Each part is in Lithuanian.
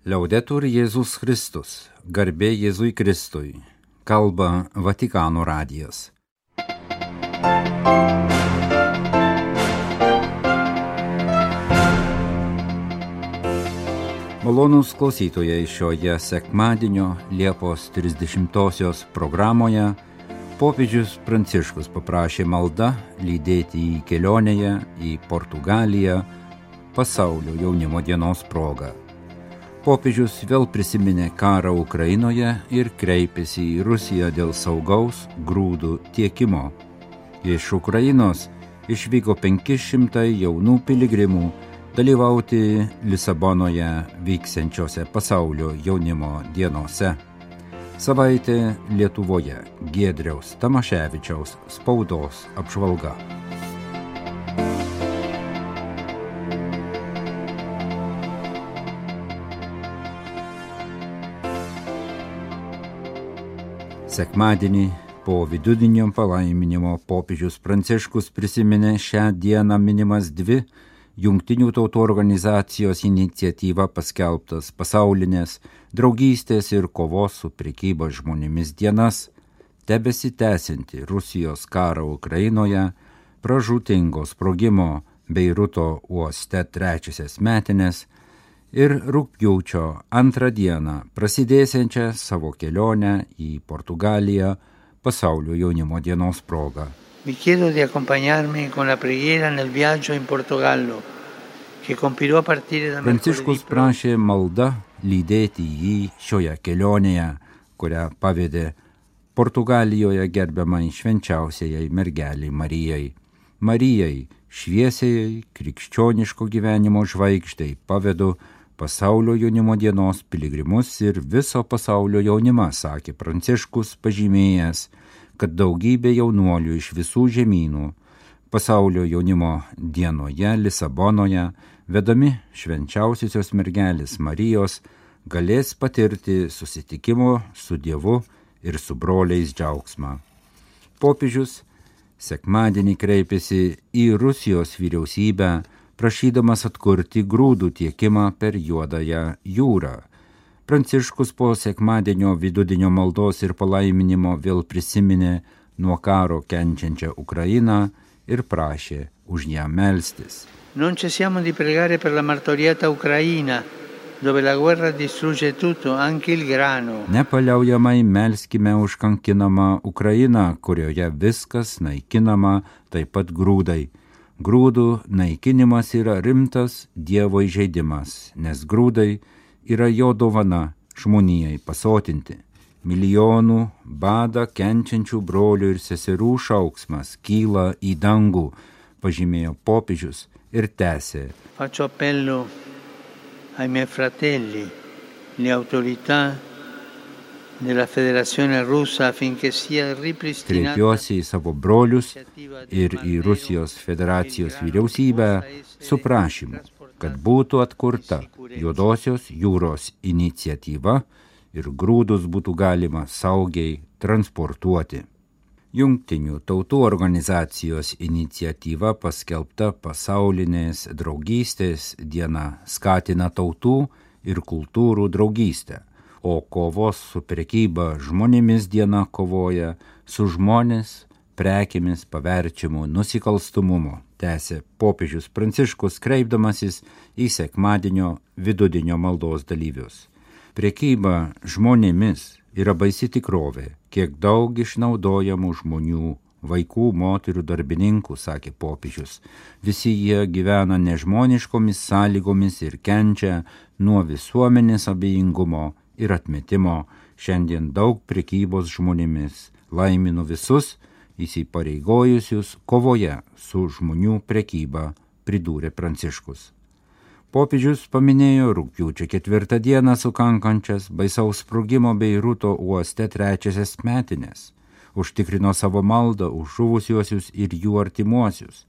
Liaudetur Jėzus Kristus, garbė Jėzui Kristui, kalba Vatikano radijas. Malonus klausytojai šioje sekmadienio Liepos 30-osios programoje popiežius Pranciškus paprašė maldą lydėti į kelionėje į Portugaliją pasaulio jaunimo dienos progą. Popiežius vėl prisiminė karą Ukrainoje ir kreipėsi į Rusiją dėl saugaus grūdų tiekimo. Iš Ukrainos išvyko 500 jaunų piligrimų dalyvauti Lisabonoje vyksiančiose pasaulio jaunimo dienose. Savaitė Lietuvoje Giedriaus Tamaševičiaus spaudos apžvalga. Sekmadienį po vidudienio palaiminimo popiežius Pranciškus prisiminė šią dieną minimas dvi Jungtinių tautų organizacijos iniciatyva paskelbtas pasaulinės draugystės ir kovos su prekyba žmonėmis dienas, tebesitęsinti Rusijos karą Ukrainoje, pražutingo sprogimo Beiruto uoste trečiasias metinės, ir rūpjūčio antrą dieną prasidėsiančią savo kelionę į Portugaliją pasaulio jaunimo dienos proga. Vi chiedo di accompagnarmi con la preghiera nel viaggio in Portogallo, che compirò a partire da Pranciškus prašė maldą lydėti jį šioje kelionėje, kurią pavedė Portugalijoje gerbiamai švenčiausiai mergeliai Marijai. Marijai, šviesiai krikščioniško gyvenimo žvaigždai pavedu pasaulio jaunimo dienos piligrimus ir viso pasaulio jaunimą, sakė Pranciškus pažymėjęs, kad daugybė jaunuolių iš visų žemynų pasaulio jaunimo dienoje Lisabonoje, vedami švenčiausiosios mergelės Marijos, galės patirti susitikimo su Dievu ir su broliais džiaugsmą. Popiežius sekmadienį kreipėsi į Rusijos vyriausybę, prašydamas atkurti grūdų tiekimą per Juodąją jūrą. Pranciškus po sekmadienio vidudienio maldos ir palaiminimo vėl prisiminė nuo karo kenčiančią Ukrainą ir prašė už ją melstis. Non cessiamo di pregare per la martoriata Ucraina, dove la guerra distrugge tutto, anche il grano. Nepaliaujamai melskime už kankinamą Ukrainą, kurioje viskas naikinama, taip pat grūdai. Grūdų naikinimas yra rimtas Dievo įžeidimas, nes grūdai yra jo dovana žmonijai pasotinti. Milijonų bada kenčiančių brolių ir seserų šauksmas kyla į dangų, pažymėjo popiežius ir tęsė. Faccio appello ai miei fratelli, le autorità Kreipiuosi į savo brolius ir į Rusijos federacijos vyriausybę su prašymu, kad būtų atkurta Juodosios jūros iniciatyva ir grūdus būtų galima saugiai transportuoti. Jungtinių tautų organizacijos iniciatyva paskelbta pasaulinės draugystės diena skatina tautų ir kultūrų draugystę o kovos su prekyba žmonėmis diena kovoja su žmonės prekėmis paverčiamu nusikalstumumu, tęsė popiežius Pranciškus kreipdamasis į sekmadienio vidudienio maldos dalyvius. Prekyba žmonėmis yra baisi tikrovė, kiek daug išnaudojamų žmonių vaikų, moterų, darbininkų, sakė popiežius. Visi jie gyvena nežmoniškomis sąlygomis ir kenčia nuo visuomenės abejingumo ir atmetimo, šiandien daug prekybos žmonėmis. Laiminu visus įsipareigojusius kovoje su žmonių prekyba, pridūrė Pranciškus. Popiežius paminėjo rūpiučio ketvirtą dieną sukankančias baisaus sprogimo bei rūto uoste trečiasias metinės, užtikrino savo maldą už žuvusiuosius ir jų artimuosius.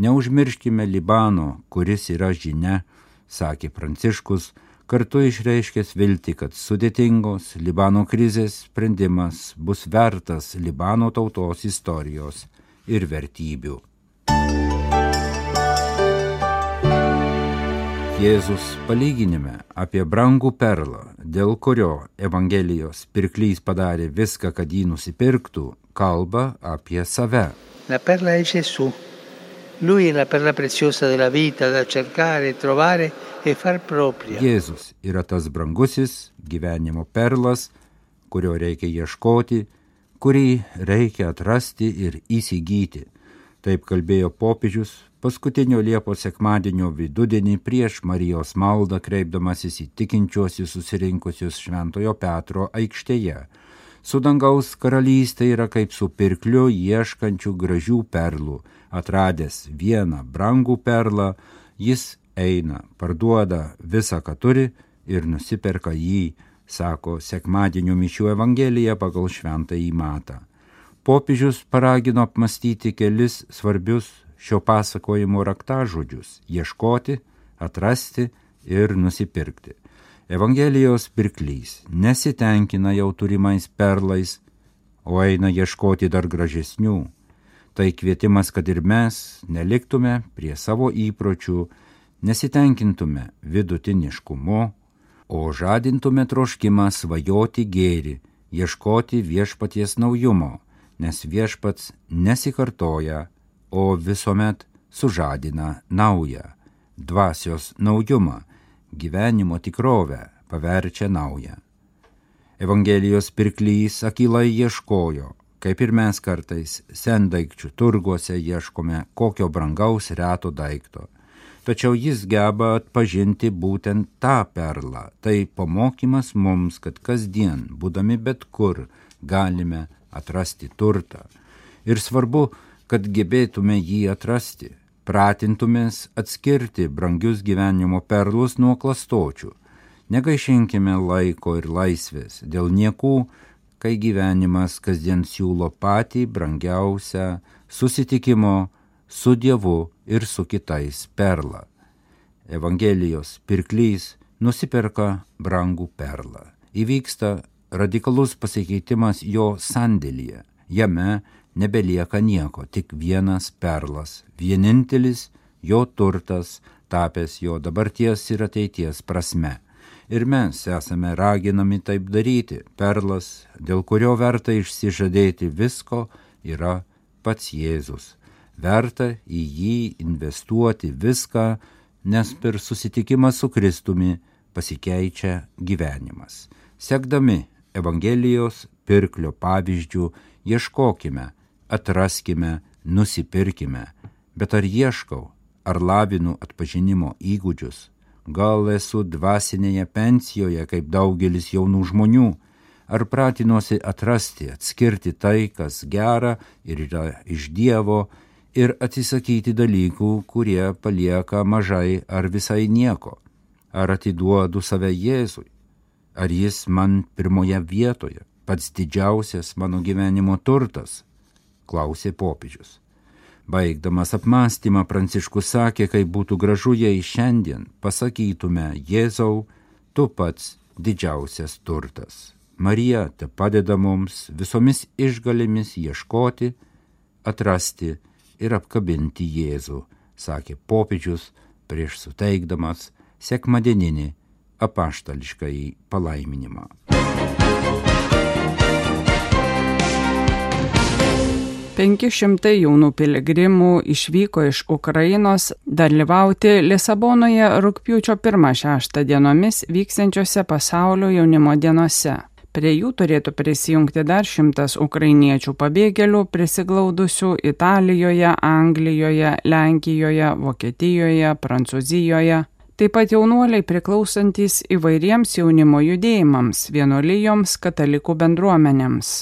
Neužmirškime Libano, kuris yra žinia, sakė Pranciškus, kartu išreiškęs viltį, kad sudėtingos Libano krizės sprendimas bus vertas Libano tautos istorijos ir vertybių. Jėzus palyginime apie brangų perlą, dėl kurio Evangelijos pirklys padarė viską, kad jį nusipirktų, kalba apie save. La perla è Gesù. Lui è la perla preziosa della vita da cercare, trovare e propria. Jėzus yra tas brangusis gyvenimo perlas, kurio reikia ieškoti, kurį reikia atrasti ir įsigyti. Taip kalbėjo popiežius paskutinio Liepos sekmadienio vidudienį prieš Marijos maldą kreipdamasis į tikinčiuosius susirinkusius Šventojo Petro aikštėje. Su dangaus karalystė yra kaip su pirkliu ieškančių gražių perlų. Atradęs vieną brangų perlą, jis eina, parduoda visą, ką turi ir nusiperka jį, sako sekmadienio mišių Evangelija pagal šventąjį matą. Popiežius paragino apmastyti kelis svarbius šio pasakojimo raktažodžius - ieškoti, atrasti ir nusipirkti. Evangelijos pirklys nesitenkina jau turimais perlais, o eina ieškoti dar gražesnių. Tai kvietimas, kad ir mes neliktume prie savo įpročių, nesitenkintume vidutiniškumu, o žadintume troškimą svajoti gėri, ieškoti viešpaties naujumo, nes viešpats nesikartoja, o visuomet sužadina naują, dvasios naujumą, gyvenimo tikrovę paverčia naują. Evangelijos pirklys akilai ieškojo, kaip ir mes kartais sendaikčių turguose ieškome kokio brangaus reto daikto. Tačiau jis geba atpažinti būtent tą perlą. Tai pamokymas mums, kad kasdien, būdami bet kur, galime atrasti turtą. Ir svarbu, kad gebėtume jį atrasti, pratintumės atskirti brangius gyvenimo perlus nuo klastočių. Negaišinkime laiko ir laisvės dėl niekų, kai gyvenimas kasdien siūlo patį brangiausią susitikimo su Dievu ir su kitais perlą. Evangelijos pirklys nusiperka brangų perlą. Įvyksta radikalus pasikeitimas jo sandėlyje. Jame nebelieka nieko, tik vienas perlas, vienintelis jo turtas, tapęs jo dabarties ir ateities prasme. Ir mes esame raginami taip daryti. Perlas, dėl kurio verta išsižadėti visko, yra pats Jėzus. Verta į jį investuoti viską, nes per susitikimą su Kristumi pasikeičia gyvenimas. Sekdami Evangelijos pirklio pavyzdžių ieškokime, atraskime, nusipirkime, bet ar ieškau, ar lavinu atpažinimo įgūdžius, gal esu dvasinėje pensijoje kaip daugelis jaunų žmonių, ar pratinuosi atrasti, atskirti tai, kas gera ir yra iš Dievo, ir atsisakyti dalykų, kurie palieka mažai ar visai nieko, ar atiduodu save Jėzui, ar jis man pirmoje vietoje, pats didžiausias mano gyvenimo turtas, klausė popiežius. Baigdamas apmąstymą Pranciškus sakė, kaip būtų gražu, jei šiandien pasakytume Jėzau, tu pats didžiausias turtas. Marija te padeda mums visomis išgalėmis ieškoti, atrasti ir apkabinti Jėzų, sakė popiežius prieš suteikdamas sekmadieninį apaštališkai palaiminimą. 500 jaunų piligrimų išvyko iš Ukrainos dalyvauti Lisabonoje rūpiučio 1-6 dienomis vyksiančiose pasaulio jaunimo dienose. Prie jų turėtų prisijungti dar šimtas ukrainiečių pabėgėlių prisiglaudusių Italijoje, Anglijoje, Lenkijoje, Vokietijoje, Prancūzijoje. Taip pat jaunuoliai priklausantis įvairiems jaunimo judėjimams, vienuolijoms, katalikų bendruomenėms.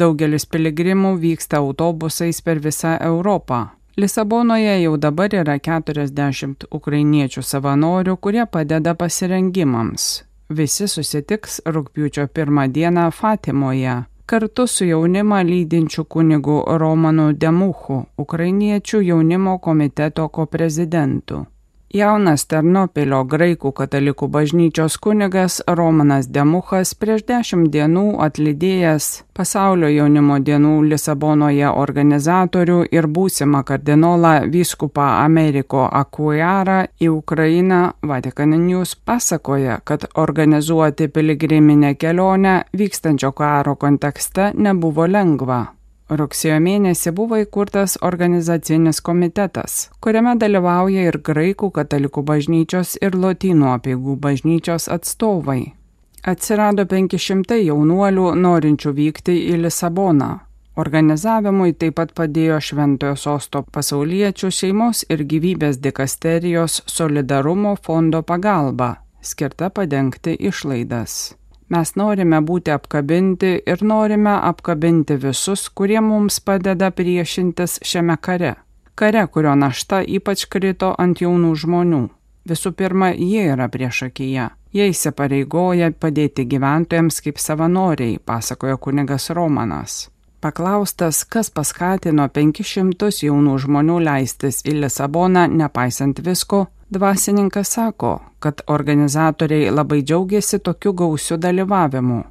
Daugelis piligrimų vyksta autobusais per visą Europą. Lisabonoje jau dabar yra 40 ukrainiečių savanorių, kurie padeda pasirengimams. Visi susitiks rūpiučio pirmą dieną Fatimoje, kartu su jaunimą lydinčiu kunigu Romanu Demuchu, ukrainiečių jaunimo komiteto koprezidentu. Jaunas Ternopilio graikų katalikų bažnyčios kunigas Romanas Demuchas prieš dešimt dienų atlydėjęs pasaulio jaunimo dienų Lisabonoje organizatorių ir būsimą kardinolą vyskupą Ameriko Akujarą į Ukrainą Vatikaninius pasakoja, kad organizuoti piligriminę kelionę vykstančio karo kontekste nebuvo lengva. Rugsėjo mėnesį buvo įkurtas organizacinis komitetas, kuriame dalyvauja ir graikų katalikų bažnyčios ir lotynų apieigų bažnyčios atstovai. Atsirado 500 jaunuolių norinčių vykti į Lisaboną. Organizavimui taip pat padėjo Šventojo sosto pasauliečių šeimos ir gyvybės dikasterijos solidarumo fondo pagalba, skirta padengti išlaidas. Mes norime būti apkabinti ir norime apkabinti visus, kurie mums padeda priešintis šiame kare. Kare, kurio našta ypač krito ant jaunų žmonių. Visų pirma, jie yra priešakyje. Jie įsipareigoja padėti gyventojams kaip savanoriai, pasakojo kunigas Romanas. Paklaustas, kas paskatino 500 jaunų žmonių leistis į Lisaboną, nepaisant visko, Dvasininkas sako, kad organizatoriai labai džiaugiasi tokiu gausiu dalyvavimu.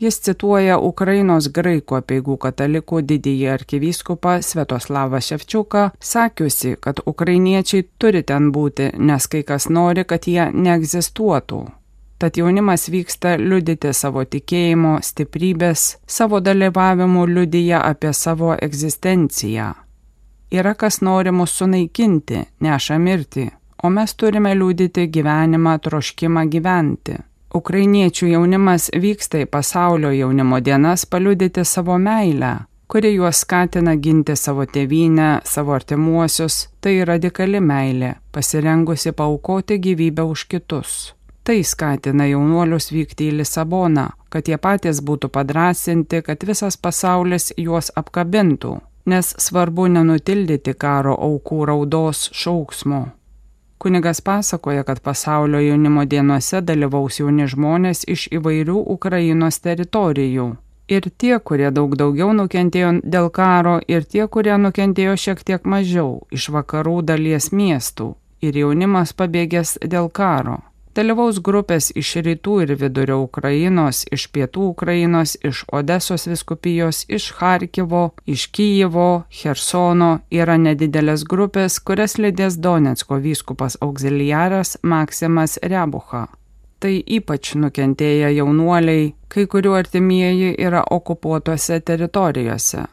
Jis cituoja Ukrainos graikų apieigų katalikų didįjį arkivyskupą Svetoslavą Ševčiuką, sakiusi, kad ukrainiečiai turi ten būti, nes kai kas nori, kad jie neegzistuotų. Tad jaunimas vyksta liudyti savo tikėjimo, stiprybės, savo dalyvavimu liudyja apie savo egzistenciją. Yra kas nori mus sunaikinti, neša mirti, o mes turime liūdyti gyvenimą, troškimą gyventi. Ukrainiečių jaunimas vyksta į pasaulio jaunimo dienas paliudyti savo meilę, kuri juos skatina ginti savo tėvynę, savo artimuosius, tai radikali meilė, pasirengusi paukoti gyvybę už kitus. Tai skatina jaunuolius vykti į Lisaboną, kad jie patys būtų padrasinti, kad visas pasaulis juos apkabintų, nes svarbu nenutildyti karo aukų raudos šauksmo. Kunigas pasakoja, kad pasaulio jaunimo dienose dalyvaus jauni žmonės iš įvairių Ukrainos teritorijų. Ir tie, kurie daug daugiau nukentėjo dėl karo, ir tie, kurie nukentėjo šiek tiek mažiau iš vakarų dalies miestų, ir jaunimas pabėgęs dėl karo. Dalyvaus grupės iš rytų ir vidurio Ukrainos, iš pietų Ukrainos, iš Odesos viskupijos, iš Harkivo, iš Kyjivo, Hersono yra nedidelės grupės, kurias lydės Donetsko vyskupas auxiliaras Maksimas Rebucha. Tai ypač nukentėję jaunuoliai, kai kurių artimieji yra okupuotose teritorijose.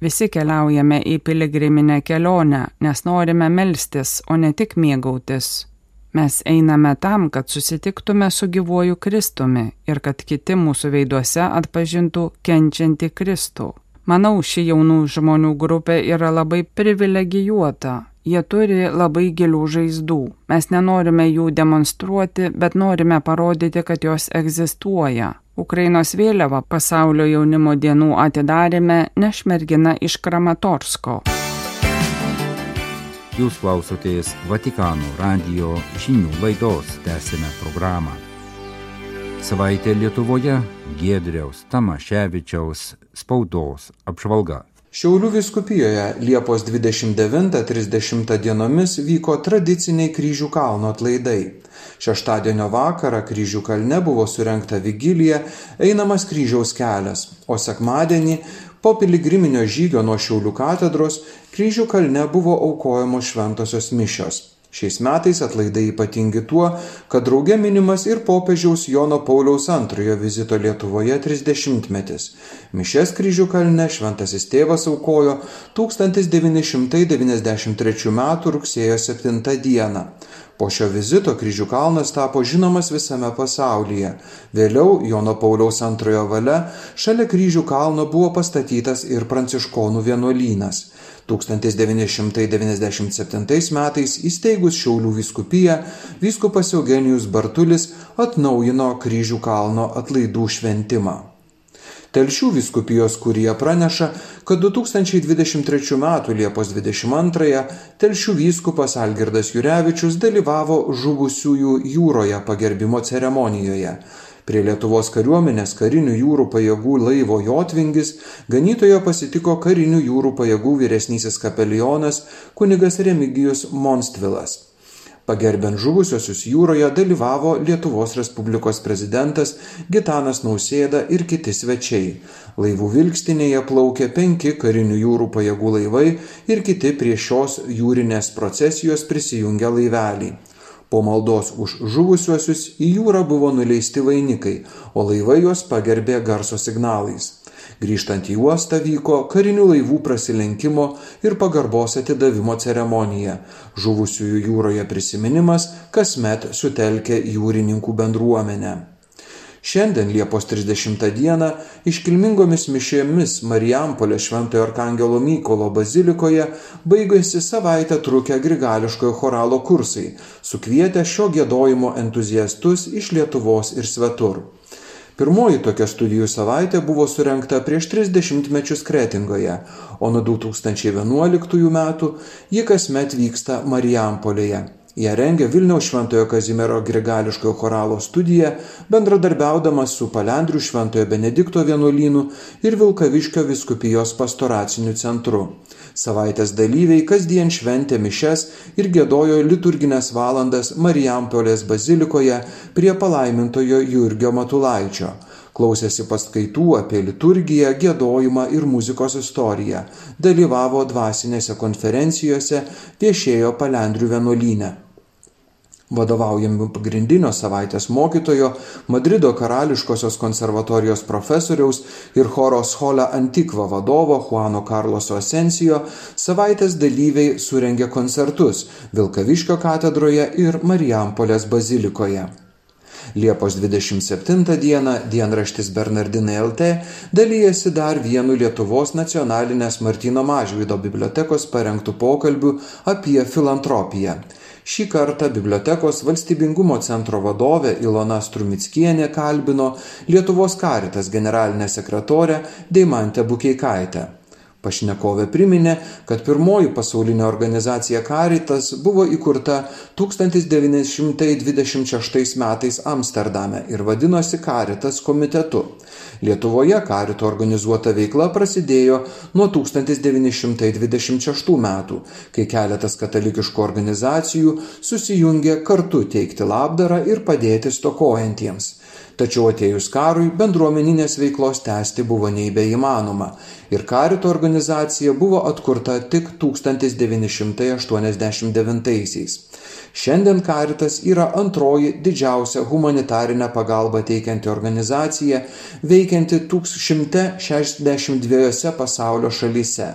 Visi keliaujame į piligriminę kelionę, nes norime melstis, o ne tik mėgautis. Mes einame tam, kad susitiktume su gyvuoju Kristumi ir kad kiti mūsų veiduose atpažintų kenčiantį Kristų. Manau, ši jaunų žmonių grupė yra labai privilegijuota. Jie turi labai gilių žaizdų. Mes nenorime jų demonstruoti, bet norime parodyti, kad jos egzistuoja. Ukrainos vėliava pasaulio jaunimo dienų atidarėme nešmergina iš Kramatorsko. Jūs klausotės Vatikano radio žinių laidos tęsime programą. Savaitė Lietuvoje Giedriaus Tamaševičiaus spaudos apžvalga. Šiaulių viskupijoje Liepos 29-30 dienomis vyko tradiciniai kryžių kalno atlaidai. Šeštadienio vakarą kryžių kalne buvo surenkta vigilija, einamas kryžiaus kelias, o sekmadienį Po piligriminio žygio nuo Šiaulių katedros kryžių kalne buvo aukojamos šventosios mišios. Šiais metais atlaidai ypatingi tuo, kad drauge minimas ir popiežiaus Jono Pauliaus antrojo vizito Lietuvoje 30-metis. Mišes kryžių kalne šventasis tėvas aukojo 1993 m. rugsėjo 7 d. Po šio vizito kryžių kalnas tapo žinomas visame pasaulyje. Vėliau Jono Pauliaus antrojo valia šalia kryžių kalno buvo pastatytas ir pranciškonų vienuolynas. 1997 metais įsteigus Šiaulių vyskupiją, vyskupas Eugenijus Bartulis atnaujino kryžių kalno atlaidų šventimą. Telšių viskupijos kurija praneša, kad 2023 m. Liepos 22-ąją Telšių vyskupas Algirdas Jurevičius dalyvavo žuvusiųjų jūroje pagerbimo ceremonijoje. Prie Lietuvos kariuomenės karinių jūrų pajėgų laivo Jotvingis ganytojo pasitiko karinių jūrų pajėgų vyresnysis kapelionas kunigas Remigijus Monstvilas. Pagerbent žuvusiosius jūroje dalyvavo Lietuvos Respublikos prezidentas Gitanas Nausėda ir kiti svečiai. Laivų vilkstinėje plaukė penki karinių jūrų pajėgų laivai ir kiti prie šios jūrinės procesijos prisijungę laiveliai. Po maldos už žuvusiuosius į jūrą buvo nuleisti vainikai, o laivai juos pagerbė garso signalais. Grįžtant į uostą vyko karinių laivų prasilenkimo ir pagarbos atidavimo ceremonija. Žuvusiųjų jūroje prisiminimas kasmet sutelkia jūrininkų bendruomenę. Šiandien Liepos 30 dieną iškilmingomis mišėmis Marijampolė Šventojo Arkangelo Mykolo bazilikoje baigėsi savaitę trukę grigališkojo choralo kursai, sukvietę šio gėdojimo entuziastus iš Lietuvos ir svetur. Pirmoji tokia studijų savaitė buvo surenkta prieš tris dešimtmečius Kretingoje, o nuo 2011 metų ji kasmet vyksta Marijampolėje. Ją rengia Vilniaus Šventojo Kazimiero Grigališkojo choralo studija, bendradarbiaudamas su Palendrių Šventojo Benedikto vienuolynu ir Vilkaviškio viskupijos pastoraciniu centru. Savaitės dalyviai kasdien šventė mišes ir gėdojo liturginės valandas Marijampolės bazilikoje prie palaimintojo Jurgio Matulaičio. Klausėsi paskaitų apie liturgiją, gėdojimą ir muzikos istoriją. Dalyvavo dvasinėse konferencijose, viešėjo Palendrių vienuolyne vadovaujami pagrindinio savaitės mokytojo, Madrido karališkosios konservatorijos profesoriaus ir choro Schola Antikva vadovo Juano Carloso Asensijo, savaitės dalyviai surengė koncertus Vilkaviškio katedroje ir Marijampolės bazilikoje. Liepos 27 dieną dienraštis Bernardinai LT dalyjasi dar vienu Lietuvos nacionalinės Martino Mažvydo bibliotekos parengtų pokalbių apie filantropiją. Šį kartą bibliotekos valstybingumo centro vadovė Ilona Strumickienė kalbino Lietuvos karitas generalinę sekretorę Deimantę Bukeikaitę. Pašnekovė priminė, kad pirmoji pasaulinė organizacija Karitas buvo įkurta 1926 metais Amsterdame ir vadinosi Karitas komitetu. Lietuvoje Karito organizuota veikla prasidėjo nuo 1926 metų, kai keletas katalikiškų organizacijų susijungė kartu teikti labdarą ir padėti stokojantiems. Tačiau atėjus karui bendruomeninės veiklos tęsti buvo neįbeįmanoma ir Karito organizacija buvo atkurta tik 1989-aisiais. Šiandien Karitas yra antroji didžiausia humanitarinę pagalbą teikianti organizacija, veikianti 162 pasaulio šalyse.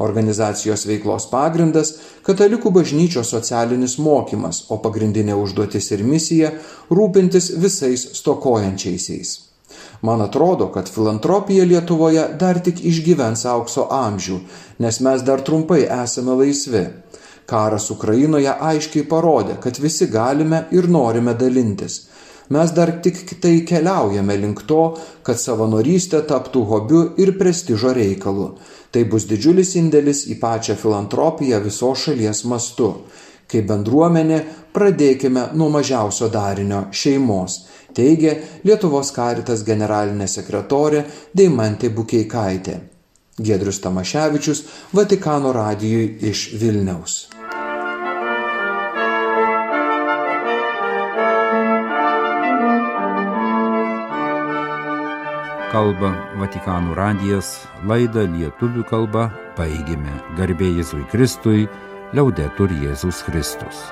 Organizacijos veiklos pagrindas - katalikų bažnyčios socialinis mokymas, o pagrindinė užduotis ir misija - rūpintis visais stokojančiaisiais. Man atrodo, kad filantropija Lietuvoje dar tik išgyvens aukso amžių, nes mes dar trumpai esame laisvi. Karas Ukrainoje aiškiai parodė, kad visi galime ir norime dalintis. Mes dar tik tai keliaujame link to, kad savanorystė taptų hobiu ir prestižo reikalu. Tai bus didžiulis indėlis į pačią filantropiją visos šalies mastu. Kaip bendruomenė pradėkime nuo mažiausio darinio - šeimos, teigia Lietuvos karitas generalinė sekretorė Deimantė Bukeikaitė. Gedrius Tamaševičius, Vatikano radijui iš Vilniaus. Kalba Vatikanų radijas, laidą lietuvių kalba baigėme. Garbė Jėzui Kristui, liaudetur Jėzus Kristus.